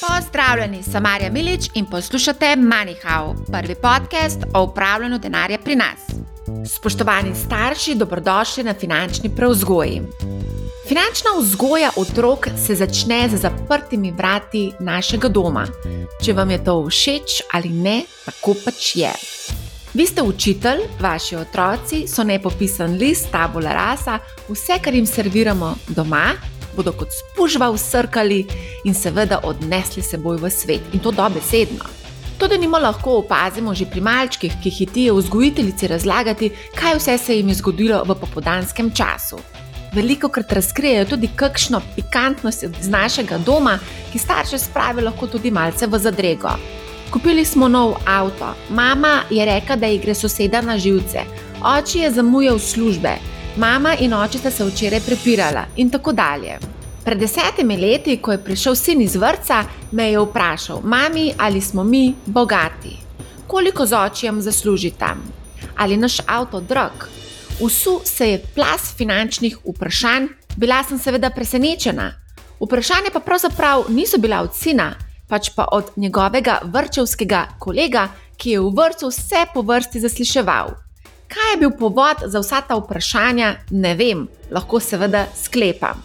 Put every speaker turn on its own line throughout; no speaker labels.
Pozdravljeni, sem Marja Milič in poslušate MoneyHow, prvi podcast o upravljanju denarja pri nas. Spoštovani starši, dobrodošli na finančni preuzgoji. Finančna vzgoja otrok se začne z zaprtimi vrati našega doma. Če vam je to všeč ali ne, tako pač je. Vi ste učitelj, vaši otroci so nepopisan list, tabula rasa, vse, kar jim serviramo doma, bodo kot spužva usrkali in seveda odnesli seboj v svet in to dobesedno. To, da nimo lahko opazimo že pri malčkih, ki hitijo vzgojiteljici razlagati, kaj vse se jim je zgodilo v popodanskem času. Veliko krat razkrijejo tudi kakšno pikantnost iz našega doma, ki starše spravi lahko tudi malce v zadrego. Kupili smo nov avto, mama je rekla, da ji gre soseda na živce, oči je zamujal službe, Mama in oče sta se včeraj prepirala in tako dalje. Pred desetimi leti, ko je prišel sin iz vrca, me je vprašal: Mami, ali smo mi bogati? Koliko z očjem zasluži tam? Ali naš avto drag? Vsu se je plas finančnih vprašanj, bila sem seveda presenečena. Vprašanje pa pravzaprav niso bila od sina, pač pa od njegovega vrčevskega kolega, ki je v vrtu vse po vrsti zasliševal. Kaj je bil povod za vsa ta vprašanja, ne vem, lahko seveda sklepam.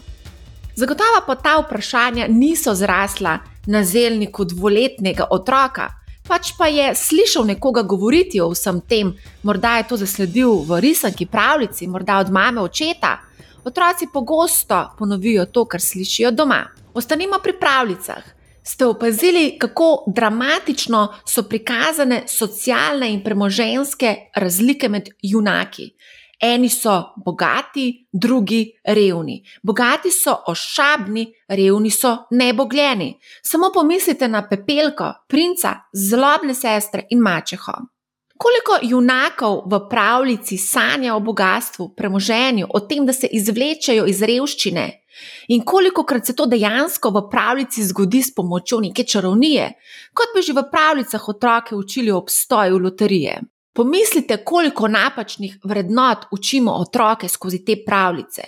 Zagotovo pa ta vprašanja niso zrasla na zelniku dvoletnega otroka, pač pa je slišal nekoga govoriti o vsem tem, morda je to zasledil v risanki pravljici, morda od mame očeta. Otroci pogosto ponovijo to, kar slišijo doma. Ostanimo pri pravljicah. Ste opazili, kako dramatično so prikazane socialne in premoženske razlike med junaki? Eni so bogati, drugi revni. Bogati so ošabni, revni so nebogljeni. Samo pomislite na pepelko, princa, zlobne sestre in mačeho. Koliko junakov v pravljici sanja o bogatstvu, premoženju, o tem, da se izvlečajo iz revščine, In koliko krat se to dejansko v pravljici zgodi s pomočjo neke čarovnije, kot bi že v pravljicah otroke učili o obstoju loterije. Pomislite, koliko napačnih vrednot učimo otroke skozi te pravljice.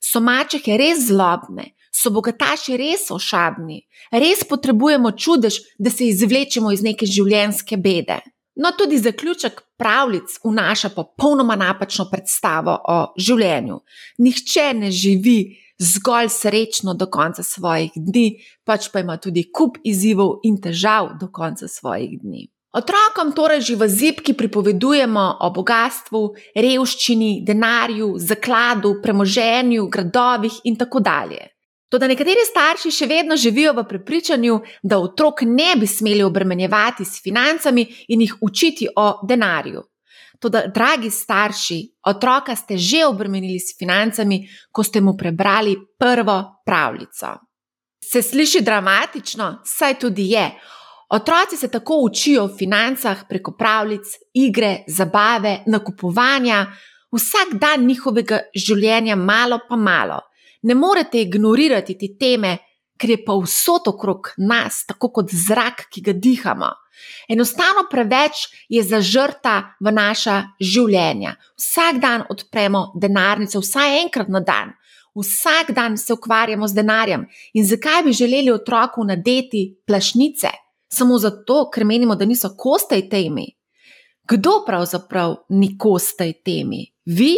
So mačehe res zlobne, so bogataši res ošabni, res potrebujemo čudež, da se izvlečemo iz neke življenjske bede. No, tudi zaključek pravljic vnaša popolnoma napačno predstavo o življenju. Nihče ne živi zgolj srečno do konca svojih dni, pač pa ima tudi kup izzivov in težav do konca svojih dni. Otrokom torej že v zipki pripovedujemo o bogatstvu, revščini, denarju, zakladu, premoženju, gradovih in tako dalje. Toda nekateri starši še vedno živijo v prepričanju, da otrok ne bi smeli obremenjevati s financami in jih učiti o denarju. Toda, dragi starši, otroka ste že obremenili s financami, ko ste mu prebrali prvo pravljico. Se sliši dramatično, saj tudi je. Otroci se tako učijo o financah preko pravljic, igre, zabave, nakupovanja, vsak dan njihovega življenja, malo pa malo. Ne morete ignorirati te teme, ker je pa vsot okrog nas, tako kot zrak, ki ga dihamo. Enostavno preveč je zažrta v naša življenja. Vsak dan odpremo denarnico, vsaj enkrat na dan. Vsak dan se ukvarjamo z denarjem. In zakaj bi želeli otroku nadeti plašnice? Samo zato, ker menimo, da niso kostaj temi. Kdo pravzaprav ni kostaj temi? Vi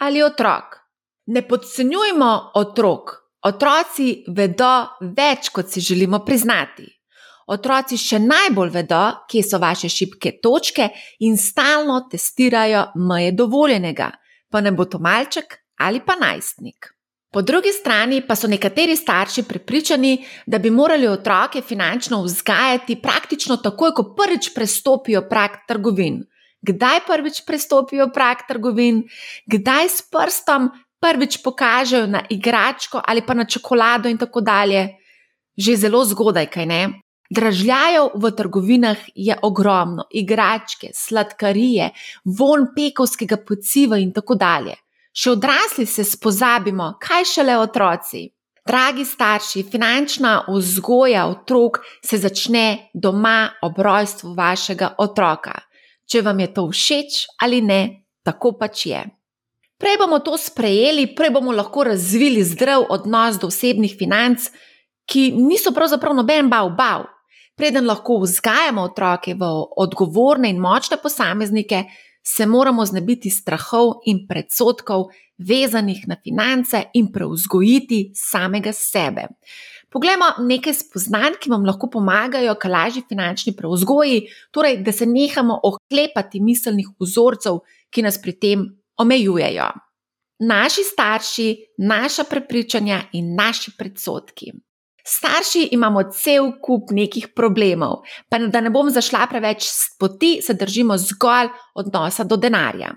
ali otrok? Ne podcenjujmo otrok. Otroci vedo več, kot si želimo priznati. Otroci še najbolj vedo, kje so vaše šibke točke in stalno testirajo meje dovoljenega, pa ne bo to malček ali pa najstnik. Po drugi strani pa so nekateri starši prepričani, da bi morali otroke finančno vzgajati praktično takoj, ko prvič prestopijo prak trgovin. Kdaj prvič prestopijo prak trgovin, kdaj s prstom prvič pokažejo na igračko ali pa na čokolado in tako dalje. Že zelo zgodaj, kaj ne? Dražljajev v trgovinah je ogromno, igračke, sladkarije, von pekovskega pociva in tako dalje. Še odrasli se spozabimo, kaj šele otroci. Dragi starši, finančna vzgoja otrok se začne doma ob rojstvu vašega otroka. Če vam je to všeč ali ne, tako pač je. Prej bomo to sprejeli, prej bomo lahko razvili zdrav odnos do osebnih financ, ki niso pravzaprav noben bav bav. Preden lahko vzgajamo otroke v odgovorne in močne posameznike, se moramo znebiti strahov in predsotkov, vezanih na finance, in preuzgojiti samega sebe. Poglejmo nekaj spoznanj, ki vam lahko pomagajo k lažji finančni preuzgoji, torej da se nehamo oklepati miselnih vzorcev, ki nas pri tem omejujejo. Naši starši, naša prepričanja in naši predsotki. Starši imamo cel kup nekih problemov, pa da ne bom zašla preveč s poti, se držimo zgolj odnosa do denarja.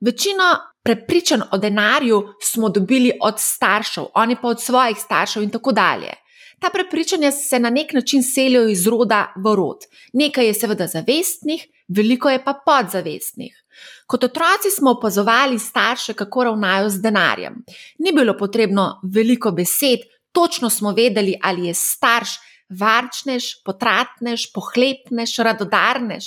Večino prepričanj o denarju smo dobili od staršev, oni pa od svojih staršev in tako dalje. Ta prepričanja se na nek način selijo iz roda v rod. Nekaj je seveda zavestnih, veliko je pa podzavestnih. Kot otroci smo opazovali starše, kako ravnajo z denarjem. Ni bilo potrebno veliko besed, točno smo vedeli, ali je starš varčnež, potratnež, pohlepnež, radodarnež.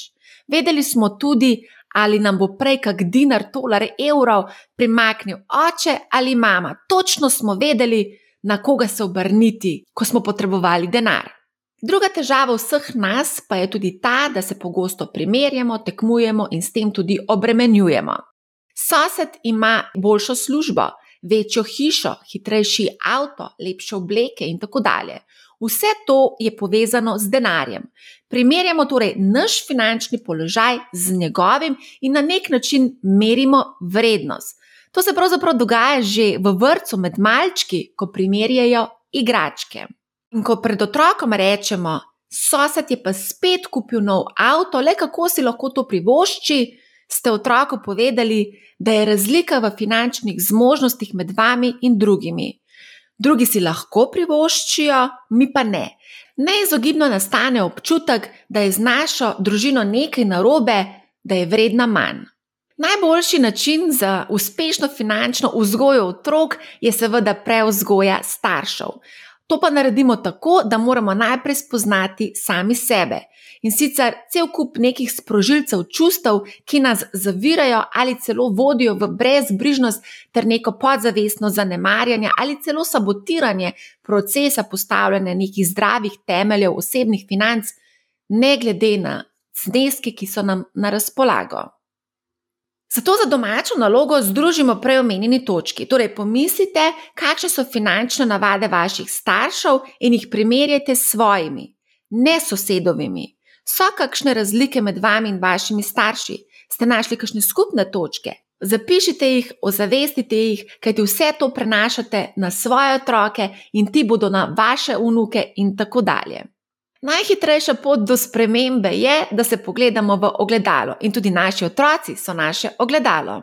Vedeli smo tudi, ali nam bo prej kak dinar, tolar, evrov primaknil oče ali mama. Točno smo vedeli, na koga se obrniti, ko smo potrebovali denar. Druga težava vseh nas pa je tudi ta, da se pogosto primerjamo, tekmujemo in s tem tudi obremenjujemo. Sosed ima boljšo službo, večjo hišo, hitrejši avto, lepše obleke in tako dalje. Vse to je povezano z denarjem. Primerjamo torej naš finančni položaj z njegovim in na nek način merimo vrednost. To se pravzaprav dogaja že v vrtu med malčki, ko primerjajo igračke. In ko pred otrokom rečemo, sosed je pa spet kupil nov avto, le kako si lahko to privošči, ste otroku povedali, da je razlika v finančnih zmožnostih med vami in drugimi. Drugi si lahko privoščijo, mi pa ne. Neizogibno nastane občutek, da je z našo družino nekaj narobe, da je vredna manj. Najboljši način za uspešno finančno vzgojo otrok je seveda preuzgoja staršev. To pa naredimo tako, da moramo najprej spoznati sami sebe. In sicer cel kup nekih sprožilcev čustev, ki nas zavirajo ali celo vodijo v brezbrižnost ter neko podzavestno zanemarjanje ali celo sabotiranje procesa postavljanja nekih zdravih temeljev osebnih financ, ne glede na zneske, ki so nam na razpolago. Zato za domačo nalogo združimo preomenjeni točki. Torej, pomislite, kakšne so finančne navade vaših staršev in jih primerjajte s svojimi, ne sosedovimi. So kakšne razlike med vami in vašimi starši? Ste našli kakšne skupne točke? Zapišite jih, ozavestite jih, kajti vse to prenašate na svoje otroke in ti bodo na vaše unuke in tako dalje. Najhitrejša pot do spremembe je, da se pogledamo v ogledalo in tudi naši otroci so naše ogledalo.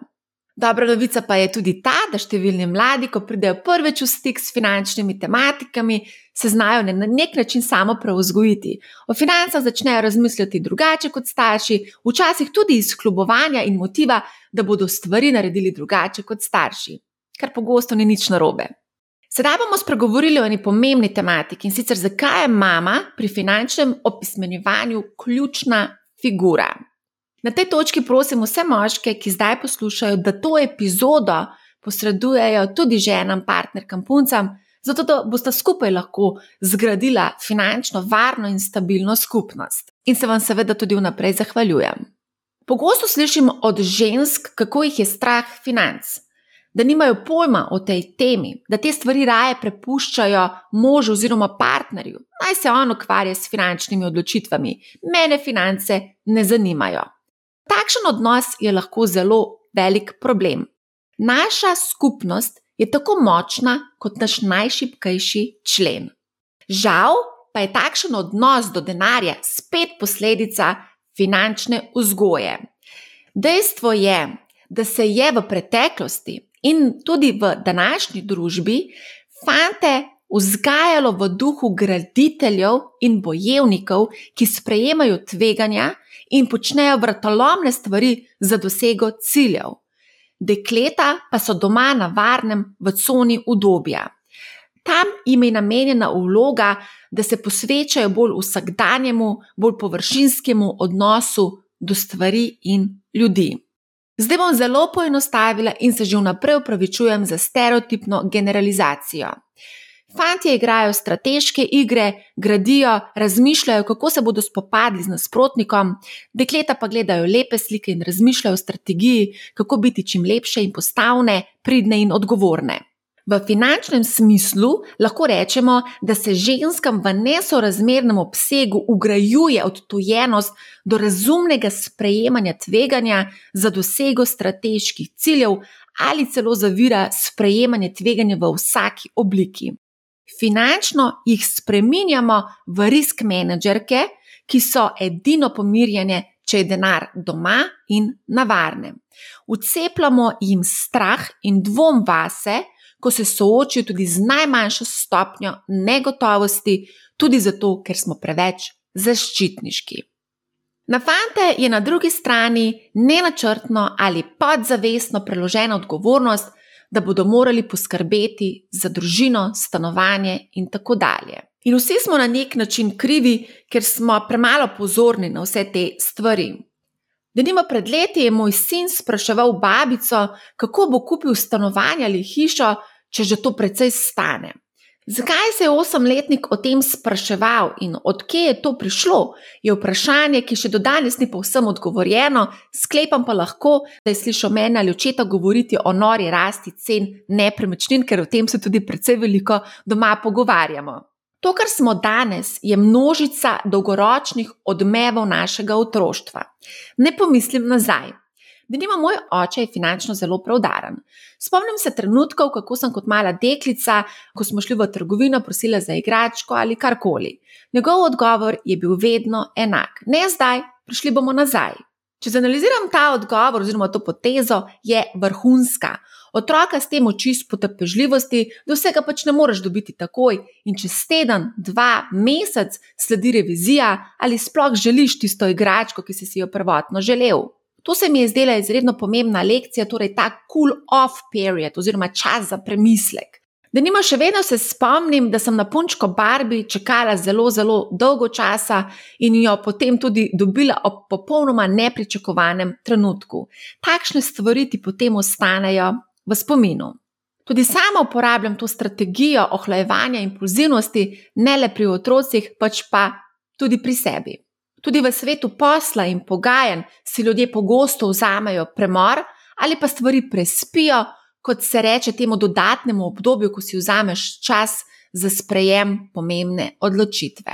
Dobra novica pa je tudi ta, da številni mladi, ko pridejo prvič v stik s finančnimi tematikami, se znajo na nek način samo preuzgojiti. O financah začnejo razmišljati drugače kot starši, včasih tudi iz klubovanja in motiva, da bodo stvari naredili drugače kot starši, kar pogosto ni nič narobe. Sedaj bomo spregovorili o eni pomembni tematiki in sicer zakaj je mama pri finančnem opismenjevanju ključna figura. Na tej točki prosim vse moške, ki zdaj poslušajo, da to epizodo posredujejo tudi ženam, partnerkam, puncam, zato da boste skupaj lahko zgradila finančno varno in stabilno skupnost. In se vam seveda tudi vnaprej zahvaljujem. Pogosto slišim od žensk, kako jih je strah financ da nimajo pojma o tej temi, da te stvari raje prepuščajo možu oziroma partnerju, naj se on ukvarja s finančnimi odločitvami, mene finance ne zanimajo. Takšen odnos je lahko zelo velik problem. Naša skupnost je tako močna kot naš najšipkejši člen. Žal pa je takšen odnos do denarja spet posledica finančne vzgoje. Dejstvo je, da se je v preteklosti in tudi v današnji družbi fante vzgajalo v duhu graditeljev in bojevnikov, ki sprejemajo tveganja in počnejo vrtolomne stvari za dosego ciljev. Dekleta pa so doma na varnem v coni udobja. Tam jim je namenjena vloga, da se posvečajo bolj vsakdanjemu, bolj površinskemu odnosu do stvari in ljudi. Zdaj bom zelo poenostavila in se že vnaprej upravičujem za stereotipno generalizacijo. Fantje igrajo strateške igre, gradijo, razmišljajo, kako se bodo spopadli z nasprotnikom, dekleta pa gledajo lepe slike in razmišljajo o strategiji, kako biti čim lepše in postavne, pridne in odgovorne. V finančnem smislu lahko rečemo, da se ženskam v nesorazmernem obsegu ugrajuje odtujenost do razumnega sprejemanja tveganja za dosego strateških ciljev ali celo zavira sprejemanje tveganja v vsaki obliki finančno jih spreminjamo v risk menedžerke, ki so edino pomirjene, če je denar doma in na varnem. Ucepljamo jim strah in dvom vase, ko se soočijo tudi z najmanjšo stopnjo negotovosti, tudi zato, ker smo preveč zaščitniški. Na fante je na drugi strani nenačrtno ali podzavestno preložena odgovornost, da bodo morali poskrbeti za družino, stanovanje in tako dalje. In vsi smo na nek način krivi, ker smo premalo pozorni na vse te stvari. Da nima pred leti je moj sin spraševal babico, kako bo kupil stanovanje ali hišo, če že to precej stane. Zakaj se je osemletnik o tem spraševal in odkje je to prišlo, je vprašanje, ki še do danes ni povsem odgovorjeno, sklepam pa lahko, da je slišal meni ali očeta govoriti o nori rasti cen nepremičnin, ker o tem se tudi precej veliko doma pogovarjamo. To, kar smo danes, je množica dolgoročnih odmevov našega otroštva. Ne pomislim nazaj. Da nima moj oče je finančno zelo preudaren. Spomnim se trenutkov, kako sem kot mala deklica, ko smo šli v trgovino, prosila za igračko ali karkoli. Njegov odgovor je bil vedno enak: Ne zdaj, prišli bomo nazaj. Če zanaliziram ta odgovor oziroma to potezo, je vrhunska. Otroka s tem oči potrpežljivosti, da vsega pač ne moreš dobiti takoj, in čez teden, dva, mesec sledi revizija, ali sploh želiš tisto igračko, ki si, si jo prvotno želel. To se mi je zdela izredno pomembna lekcija, torej ta cool off period oziroma čas za premislek. Da nima še vedno se spomnim, da sem na punčko Barbie čakala zelo, zelo dolgo časa in jo potem tudi dobila ob popolnoma nepričakovanem trenutku. Takšne stvari ti potem ostanejo v spominu. Tudi sama uporabljam to strategijo ohlajevanja impulzivnosti, ne le pri otrocih, pač pa tudi pri sebi. Tudi v svetu posla in pogajanj si ljudje pogosto vzamejo premor ali pa stvari prespijo, kot se reče temu dodatnemu obdobju, ko si vzameš čas za sprejem pomembne odločitve.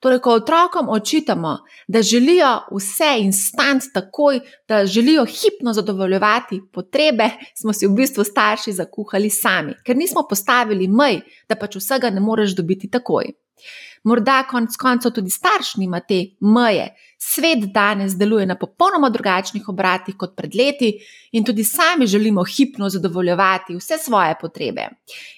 Torej, ko otrokom očitamo, da želijo vse instant takoj, da želijo hipno zadovoljevati potrebe, smo si v bistvu starši zakuhali sami, ker nismo postavili mej, da pač vsega ne moreš dobiti takoj. Morda konec koncev tudi starš nima te meje. Svet danes deluje na popolnoma drugačnih obratih kot pred leti in tudi sami želimo hipno zadovoljevati vse svoje potrebe.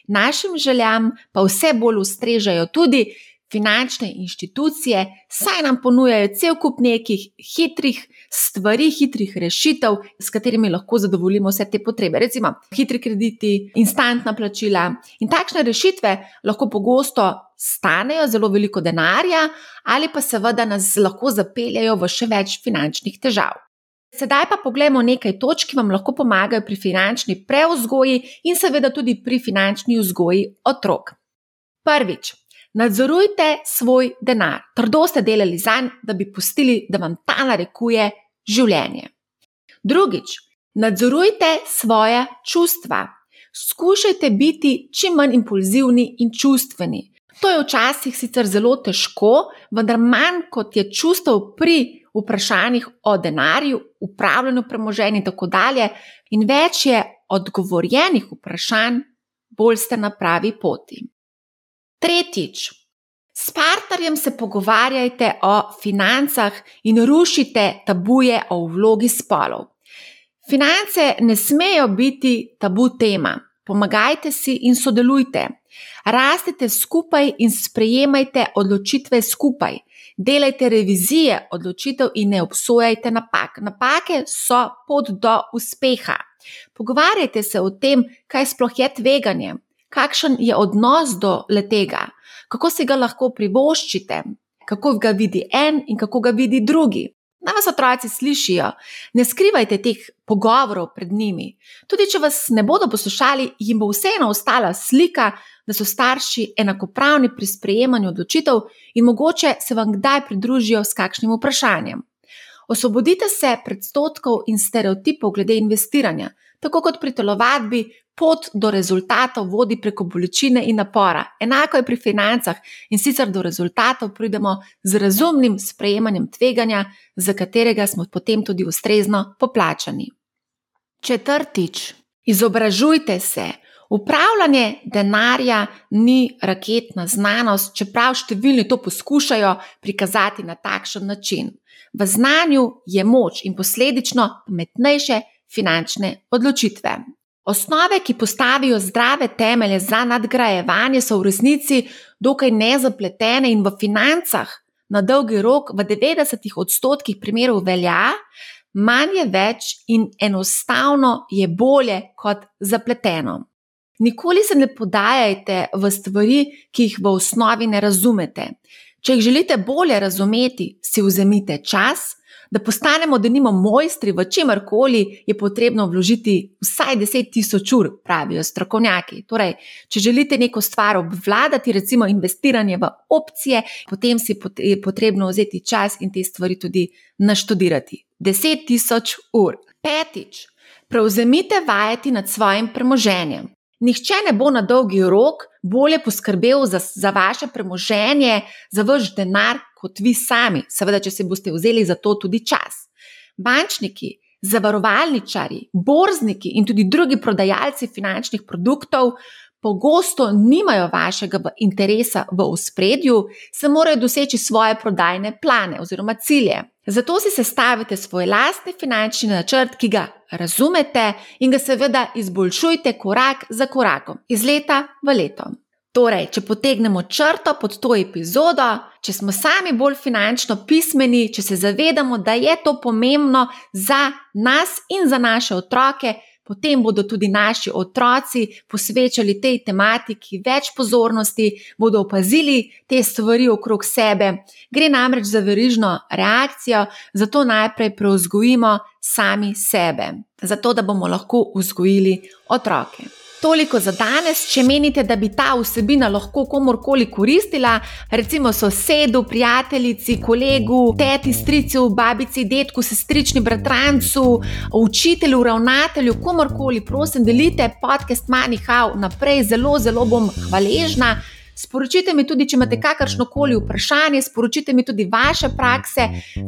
Našim željam pa vse bolj ustrežajo tudi finančne inštitucije, saj nam ponujajo cel kup nekih hitrih stvari, hitrih rešitev, s katerimi lahko zadovoljimo vse te potrebe. Recimo, hitri krediti, instantna plačila in takšne rešitve lahko pogosto stanejo zelo veliko denarja, ali pa seveda nas lahko zapeljajo v še več finančnih težav. Sedaj pa pogledamo nekaj točk, ki vam lahko pomagajo pri finančni preuzgoji in seveda tudi pri finančni vzgoji otrok. Prvič, Nadzorujte svoj denar, trdo ste delali za njim, da bi pustili, da vam ta narekuje življenje. Drugič, nadzorujte svoje čustva. Skušajte biti čim manj impulzivni in čustveni. To je včasih sicer zelo težko, vendar manj kot je čustev pri vprašanjih o denarju, upravljanju premoženja in tako dalje, in več je odgovorjenih vprašanj, bolj ste na pravi poti. Tretjič, s partnerjem se pogovarjajte o financah in rušite tabuje o vlogi spolov. Finance ne smejo biti tabu tema. Pomagajte si in sodelujte. Rastite skupaj in sprejemajte odločitve skupaj. Delajte revizije odločitev in ne obsojajte napak. Napake so pot do uspeha. Pogovarjajte se o tem, kaj sploh je tveganje kakšen je odnos do letega, kako si ga lahko privoščite, kako ga vidi en in kako ga vidi drugi. Naj vas otroci slišijo, ne skrivajte teh pogovorov pred njimi. Tudi če vas ne bodo poslušali, jim bo vseeno ostala slika, da so starši enakopravni pri sprejemanju odločitev in mogoče se vam kdaj pridružijo s kakšnim vprašanjem. Osvobodite se predstotkov in stereotipov glede investiranja, tako kot pri telovadbi, pot do rezultatov vodi preko bolečine in napora. Enako je pri financah in sicer do rezultatov pridemo z razumnim sprejemanjem tveganja, za katerega smo potem tudi ustrezno poplačani. Četrtič, izobražujte se. Upravljanje denarja ni raketna znanost, čeprav številni to poskušajo prikazati na takšen način. V znanju je moč in posledično pametnejše finančne odločitve. Osnove, ki postavijo zdrave temelje za nadgrajevanje, so v resnici dokaj nezapletene in v financah na dolgi rok, v 90 odstotkih primerov velja, manj je več in enostavno je bolje kot zapleteno. Nikoli se ne podajajte v stvari, ki jih v osnovi ne razumete. Če jih želite bolje razumeti, si vzemite čas, da postanemo, da nimo mojstri v čemer koli, je potrebno vložiti vsaj 10.000 ur, pravijo strokovnjaki. Torej, če želite neko stvar obvladati, recimo investiranje v opcije, potem si je potrebno vzeti čas in te stvari tudi naštudirati. 10.000 ur. Petič, prevzemite vajeti nad svojim premoženjem. Nihče ne bo na dolgi rok bolje poskrbel za, za vaše premoženje, za vaš denar, kot vi sami, seveda, če se boste vzeli za to tudi čas. Bančniki, zavarovalničari, borzniki in tudi drugi prodajalci finančnih produktov pogosto nimajo vašega interesa v ospredju, se morajo doseči svoje prodajne plane oziroma cilje. Zato si sestavite svoj lastni finančni načrt, ki ga razumete in ga seveda izboljšujte korak za korakom, iz leta v leto. Torej, če potegnemo črto pod to epizodo, če smo sami bolj finančno pismeni, če se zavedamo, da je to pomembno za nas in za naše otroke, potem bodo tudi naši otroci posvečali tej tematiki več pozornosti, bodo opazili te stvari okrog sebe. Gre namreč za verižno reakcijo, zato najprej preuzgojimo sami sebe, zato da bomo lahko vzgojili otroke. Toliko za danes. Če menite, da bi ta vsebina lahko komorkoli koristila, recimo sosedu, prijateljici, kolegu, teti, stricu, babici, detku, sestrični, bratrancu, učitelju, ravnatelju, komorkoli, prosim, delite podcast Manihau naprej, zelo, zelo bom hvaležna. Sporočite mi tudi, če imate kakršno koli vprašanje, sporočite mi tudi vaše prakse,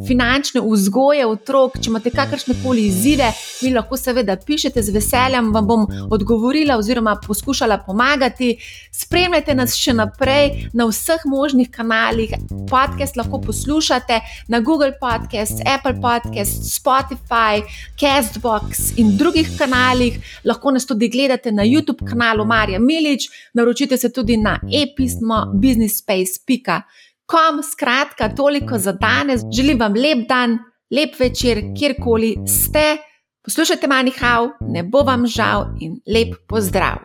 finančne vzgoje otrok, če imate kakršne koli izzive, mi lahko seveda pišete z veseljem, vam bom odgovorila oziroma poskušala pomagati. Spremljajte nas še naprej na vseh možnih kanalih. Podcast lahko poslušate na Google Podcast, Apple Podcast, Spotify, Castbox in drugih kanalih. Lahko nas tudi gledate na YouTube kanalu Marja Milič, naročite se tudi na e-mail pismo businessspace.com. Skratka, toliko za danes. Želim vam lep dan, lep večer, kjerkoli ste. Poslušajte Manihau, ne bo vam žal in lep pozdrav.